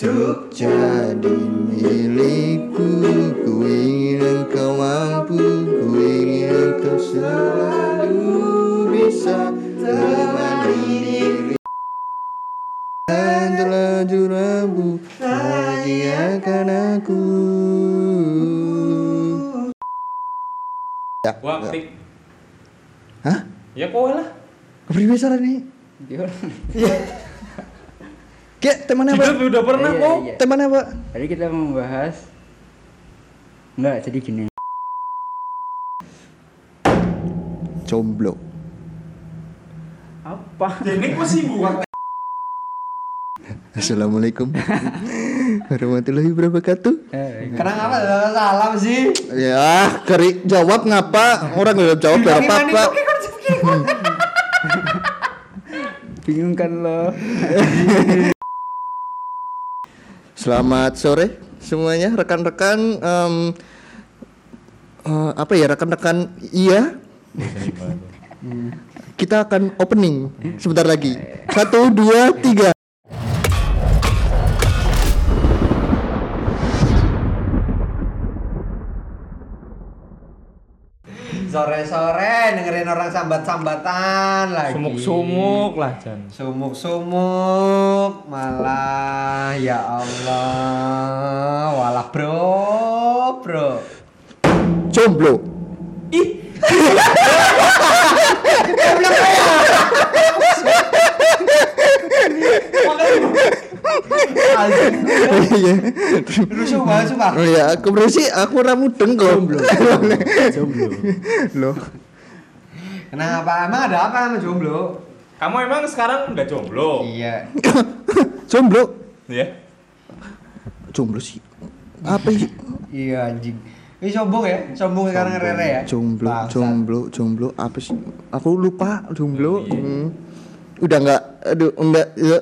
Untuk jadi milikku Ku ingin engkau mampu Ku ingin engkau selalu bisa Temani diri Dan terlanjur rambu Bahagiakan aku Ya, Wah. Hah? Ya kowe lah. Kepriwe nih? Iya. Kayak temannya apa? Kita udah pernah Iya, kok. iya. Temannya apa? Tadi kita membahas Enggak, jadi gini. Jomblo Apa? Jadi kok sibuk. Assalamualaikum warahmatullahi wabarakatuh. Eh, Karena apa salam sih? Ya, keri jawab ngapa? Orang nggak jawab berapa apa? bingung kan lo? Selamat sore semuanya rekan-rekan em, eh, apa ya rekan-rekan iya. Kita akan opening sebentar lagi. Satu dua tiga. Sore-sore dengerin orang sambat-sambatan lagi. Sumuk-sumuk lah Jan. Sumuk-sumuk malah ya Allah. Walah bro, bro. jomblo Iya. Rusuh banget sumpah. Oh ya, aku bersih, aku ora mudeng kok. Jomblo. Loh, Kenapa? Emang ada apa sama jomblo? Kamu emang sekarang udah jomblo? Iya. jomblo. Iya. Jomblo sih. Apa sih? Iya anjing. Ini sombong ya, sombong sekarang rere ya. Jomblo, Bangsat. jomblo, jomblo apa sih? Aku lupa jomblo. Oh, iya. Hmm. Udah nggak, aduh, enggak, ya,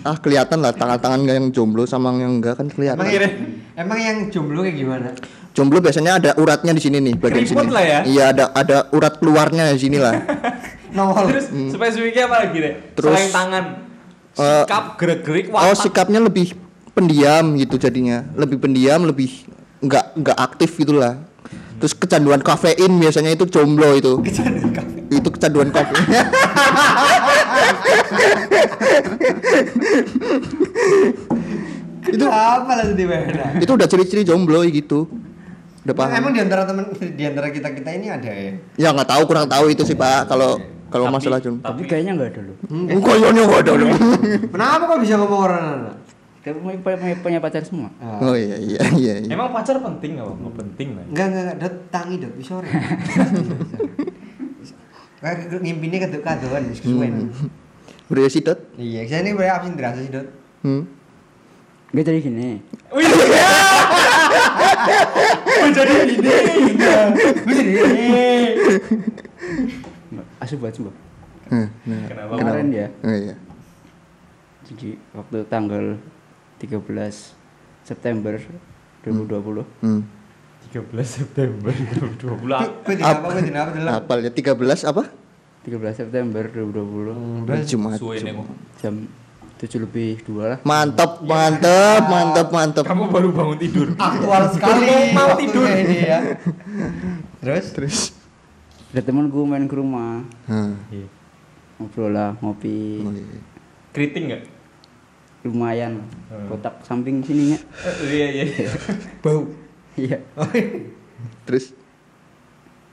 ah kelihatan lah tangan-tangan yang jomblo sama yang enggak kan kelihatan. Emang, Kira. emang yang jomblo kayak gimana? Jomblo biasanya ada uratnya di sini nih, bagian Keriput sini. lah ya? Iya, ada ada urat keluarnya di sini lah. Nongol. Terus spesifiknya apa lagi deh? Terus, Selain tangan, eh, sikap, gerak-gerik, oh, watak. sikapnya lebih pendiam gitu jadinya. Lebih pendiam, lebih nggak nggak aktif gitulah. Terus kecanduan kafein biasanya itu jomblo itu. Itu kecanduan kafein. itu apa lah itu udah ciri-ciri jomblo gitu. Udah paham. Emang di antara temen di antara kita kita ini ada ya? Ya nggak tahu kurang tahu itu sih Pak kalau kalau masalah jomblo. Tapi kayaknya enggak ada lo. Oh, kayaknya nggak ada loh. Kenapa kok bisa ngomong orang anak? Kita punya, pacar semua. Oh iya iya iya. iya. Emang pacar penting nggak? Nggak penting lah. Enggak enggak enggak, dot tangi dot wis sore. Kayak ngimpine keduk kadoan wis kesuwen. Udah sih Dot? Iya, saya ini boleh absen dirasa sih dot. Hmm. Enggak jadi gini. Wih, iya. Oh, jadi ini. Wis ini. Asuh buat. Hmm, nah. Kenapa? Kemarin ya. Oh iya. Jadi waktu tanggal 13 September 2020 Hmm. 13 September 2020. Kok tidak apa apa dalam. Apal ya 13 apa? 13 September 2020 Jumat. Kok. jam 7 lebih 2 lah Mantap, mantap, mantap, mantap. Kamu baru bangun tidur. Aktual sekali. Mau tidur. ini ya. Terus Terus. ada temanku main ke rumah Hmm. Iya. ngobrol lah ngopi Oh, iya. Keriting nggak? lumayan. Hmm. kotak samping sininya Eh, Iya iya. bau. iya Terus.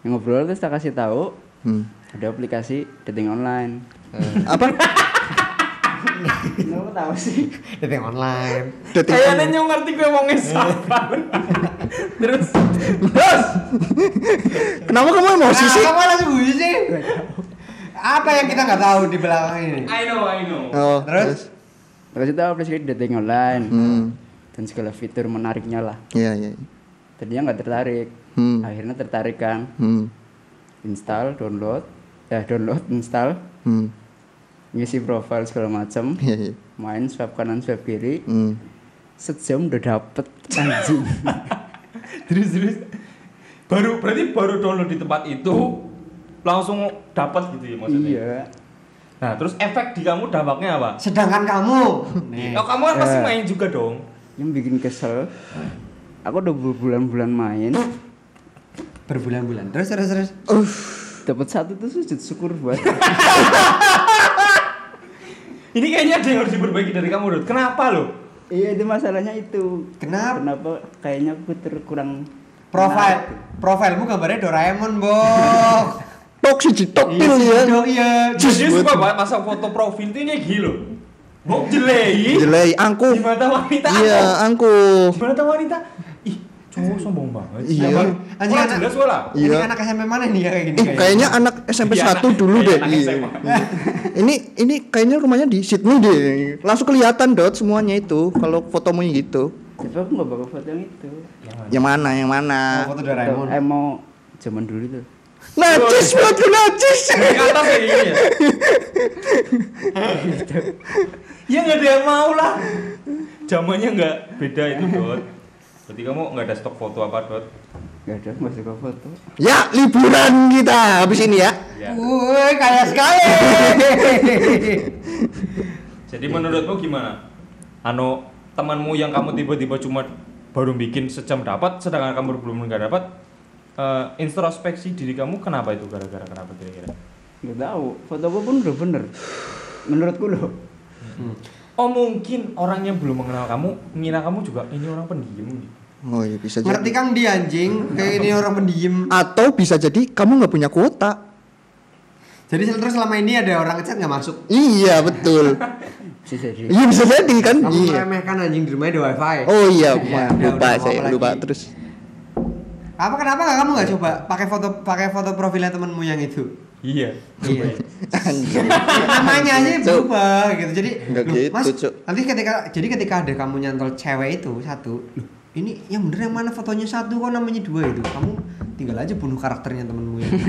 ngobrol terus tak kasih tahu Hmm. ada aplikasi dating online Apa? kamu tahu sih Dating online. Dating Kayaknya online. nyong ngerti gue mau ngesapa. Terus Kenapa kamu emosi sih? Kamu langsung bunyi sih. Apa yang kita nggak tahu di belakang ini? I know I know. Oh, Terus? kasih tahu aplikasi dating online Hmm. dan segala fitur menariknya lah Iya, iya. tadinya nggak tertarik Hmm. akhirnya tertarik kan Hmm. install download eh download install Hmm. Ngisi profile segala macam Iya, iya. main swipe kanan swipe kiri Hmm. sejam udah dapet anjing Terus terus. Baru berarti baru download di tempat itu langsung dapat gitu ya maksudnya. iya Nah, terus efek di kamu dampaknya apa? Sedangkan kamu nih. Ya kamu kan pasti Eh. main juga dong. Yang bikin kesel. Aku udah berbulan-bulan main, berbulan-bulan. Terus terus terus. dapat satu tuh sujud syukur buat. Ini kayaknya ada yang harus diperbaiki dari kamu, Dut. Kenapa lo? iya itu masalahnya itu. Kenapa? Kenapa kayaknya aku ter- kurang Profil profilmu gambarnya Doraemon, Bok. tok siji tok pil ya Iya, iya. Jadi suka banget masa foto profil itu ini gini loh. Mau jelei. jelek angku Di mata wanita. iya angku Di mata wanita. Cowok sombong banget. Iya. Anjing anak- jelas wala. Ini Iya. anak SMP mana nih ya kayak gini? Eh, kayaknya anak SMP Iya, 1 anak- dulu iya, deh. anak Iya. Ini ini kayaknya rumahnya di Sydney deh. Langsung kelihatan dot semuanya itu kalau fotomu gitu. Tapi aku nggak bakal foto yang itu. Yang mana? Yang mana? Oh, foto Doraemon. Eh mau zaman dulu tuh. Najis buat najis. Dari atas kayak gini ya. ya nggak ada yang mau lah. Zamannya nggak beda itu dot. Berarti kamu nggak ada stok foto apa dot? Gak ada, nggak suka foto. Ya liburan kita habis ini ya. Ya. Woi, kaya sekali. Jadi menurutmu gimana? Anu temanmu yang kamu tiba-tiba cuma baru bikin sejam dapat, sedangkan kamu belum nggak dapat. eh, introspeksi diri kamu kenapa itu gara-gara kenapa kira-kira? Gak tahu. Fotoku pun udah bener. Menurutku loh. Oh mungkin orang yang belum mengenal kamu ngira kamu juga ini orang pendiam gitu. Oh iya bisa Ngerti jadi. kan dia anjing, kayak ini orang pendiam. Atau bisa jadi kamu nggak punya kuota. Jadi terus selama ini ada orang ngechat nggak masuk. Iya betul. Bisa jadi. Iya bisa jadi kan. Kamu Iya. meremehkan anjing di rumahnya ada wifi. Oh iya, udah, lupa udah, saya lupa lagi? terus. Apa kenapa nggak kamu nggak coba pakai foto pakai foto profilnya temenmu yang itu? Iya. Iya. namanya aja berubah gitu jadi Nggak gitu, mas Cuk. nanti ketika jadi ketika ada kamu nyantol cewek itu satu loh, ini yang bener yang mana fotonya satu kok namanya dua itu kamu tinggal aja bunuh karakternya temenmu yang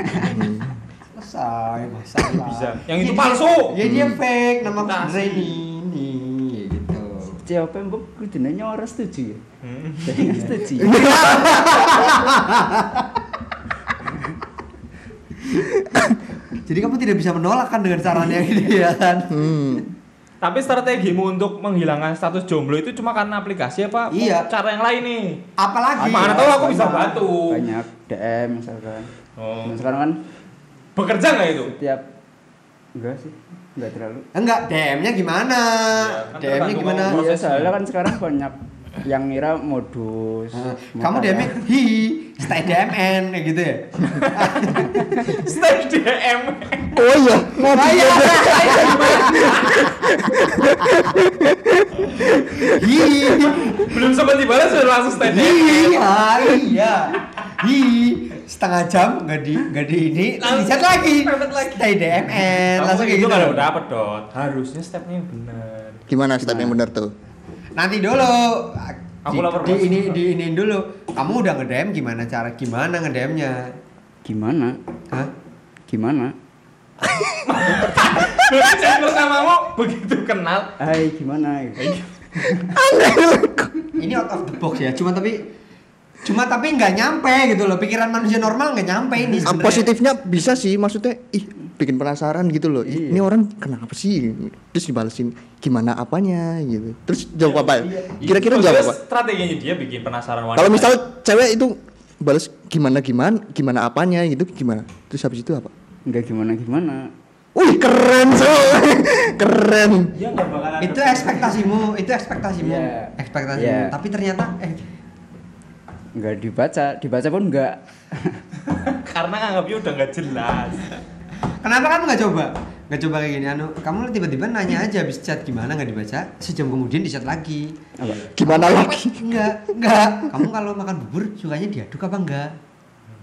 selesai masalah Bisa. Yang Ya itu palsu. ya dia fake nama aku Kasih. sebenarnya ini ini gitu Siapa yang mbok kudunanya orang setuju ya? Hmm. Jadi nggak setuju. jadi kamu tidak bisa menolak kan dengan caranya gitu ya kan Hmm. Tapi strategimu untuk menghilangkan status jomblo itu cuma karena aplikasi apa? Iya. Cara yang lain nih. apalagi Mana tahu aku bisa bantu. Banyak DM misalkan. Oh. Nah, sekarang kan Bekerja nggak itu? setiap enggak sih, enggak terlalu. enggak DM-nya gimana Iya, kan DM-nya gimana Iya, soalnya kan sekarang banyak yang ngira modus. Nah, kamu kayak- DM-nya hi stay DMN kayak gitu ya Stay DM. Oh iya, mau Ah, iya. hi Belum sempat dibalas sudah langsung stay DM. iya iya hi setengah jam nggak di nggak di ini chat lagi lagi. stay DMN langsung kayak itu gitu kalau dapat dot. Harusnya stepnya yang benar. Gimana step yang benar tuh? Nanti dulu Aku di, lapor di ini di ini dulu kamu udah nge DM gimana cara gimana nge DM-nya Gimana? Hah? Gimana? Chat bersamamu begitu kenal. Hai, gimana? ini out of the box ya cuma tapi cuma tapi nggak nyampe gitu loh pikiran manusia normal nggak nyampe ini Ah, sebenarnya. positifnya bisa sih maksudnya ih bikin penasaran gitu loh. Ih, Iya. Ini orang kenapa sih? Terus dibalesin gimana apanya gitu. Terus jawab apa? Kira-kira Maksudnya jawab apa? Strateginya dia bikin penasaran wanita. Kalau misal cewek itu balas gimana gimana gimana apanya gitu gimana? Terus habis itu apa? Enggak gimana-gimana. Wih keren so keren. dia nggak bakalan itu ekspektasimu itu ekspektasimu Iya. ekspektasimu Iya. tapi ternyata eh Enggak dibaca, dibaca pun enggak. karena nganggapnya udah nggak jelas. kenapa kamu nggak coba nggak coba kayak gini anu kamu tiba-tiba nanya aja habis chat gimana nggak dibaca sejam kemudian di chat lagi Apa? Gimana lagi? enggak enggak kamu kalau makan bubur sukanya diaduk apa enggak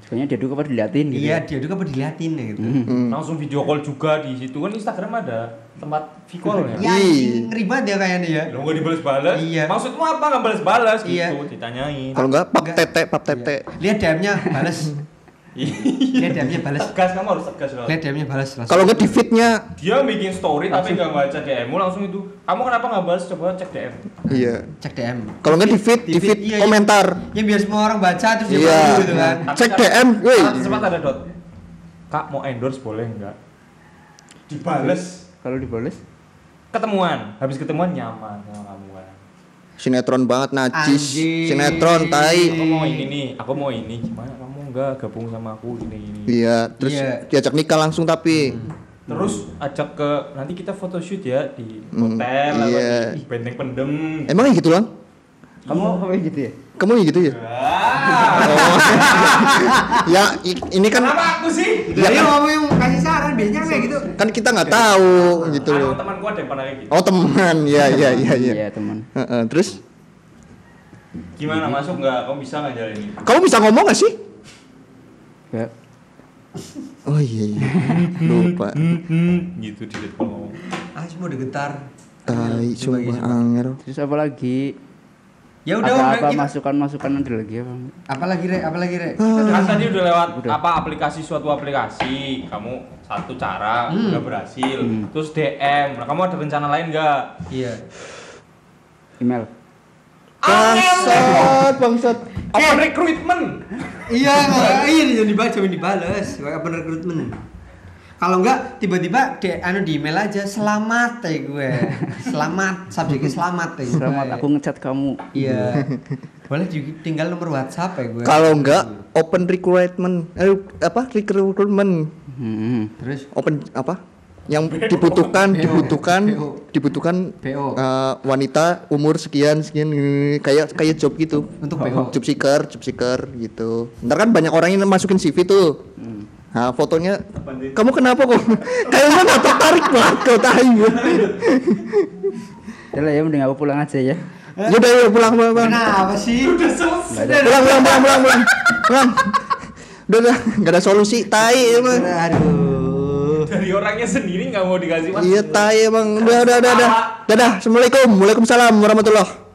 Soalnya dia dulu apa diliatin gitu. iya diaduk apa diliatin ya gitu Hmm. Hmm. Langsung video call juga di situ kan Instagram ada tempat video call ya. ya Ih. ngeri banget ya kayaknya ya Lo nggak dibalas-balas? Iya. Maksudmu apa nggak balas-balas gitu? Iya. Ditanyain. Kalau enggak pap Enggak. tete pap tete. Iya. lihat DM-nya balas lihat DM-nya balas Tegas kamu harus tegas loh. lihat DM-nya balas Kalau enggak di feednya Dia bikin story tapi nggak baca DM-mu langsung itu. Kamu kenapa nggak balas? Coba cek DM. iya. cek DM Kalau enggak di feed, Di feed, iya, iya. komentar. yang biar semua orang baca terus dia Iya. baru gitu kan Cek DM, woi. Sempat ada dot. Kak mau endorse boleh nggak? Dibales. Kalau dibales? Ketemuan, habis ketemuan nyaman sama kamu kan. Sinetron banget najis. Sinetron tai. Aku mau ini nih, aku mau ini. Gimana kamu enggak gabung sama aku ini ini. Iya, terus Iya. diajak nikah langsung tapi. Terus ajak ke nanti kita photoshoot ya di Hmm, hotel atau iya. di benteng pendem. Emang ya gitu lang? Kamu kayak gitu ya? Kamu ya gitu ya? Oh. ya ini kan kenapa aku sih? Ya Lah ya kan- kamu yang kasih saran biasanya kayak gitu. kan kita nggak tahu gitu loh. temanku ada yang pernah kayak gitu. Oh teman, ya ya ya ya. Iya, teman. Heeh, Terus Gimana masuk nggak? Kamu bisa nggak jalan ini? kamu bisa ngomong gak sih? Enggak. Oh iya iya. Lupa. gitu di depan ngomong. Ah semua udah getar. Tai, Pak. anger. Terus apa lagi? Ya udah apa, udah apa kita- masukan-masukan ada lagi apa? Apalagi rek, apalagi rek. Kan tadi udah lewat Udah. apa aplikasi suatu aplikasi, kamu satu cara Hmm. udah berhasil. Hmm. Terus DM, nah kamu ada rencana lain nggak? Iya. Email. Bangsat, bangsat. Open recruitment. Iya, iya yang dibaca yang dibales. Kayak open recruitment. Kalau enggak tiba-tiba di anu di email aja selamat ya gue. Selamat, subjeknya selamat ya. Selamat aku ngechat kamu. Iya. Boleh juga tinggal nomor WhatsApp ya gue. Kalau enggak open recruitment, eh, apa recruitment, Hmm. terus open apa? Yang dibutuhkan, BO. dibutuhkan, BO. dibutuhkan BO. eh, wanita umur sekian sekian kayak kayak job gitu. untuk BO. Job seeker, job seeker gitu. Ntar kan banyak orang yang masukin CV tuh. Nah, fotonya kamu kenapa kok? Kayaknya nggak tertarik banget kau tahu. Udah lah ya mending aku pulang aja ya. Yaudah, yaudah pulang pulang pulang. Kenapa sih? Udah ada. Pulang pulang pulang pulang pulang. Pulang. Udah udah nggak ada solusi. Tai emang. Aduh. Dari orangnya sendiri nggak mau dikasih mas. Iya tai emang. Udah udah udah udah. Dadah. Assalamualaikum. Waalaikumsalam warahmatullah.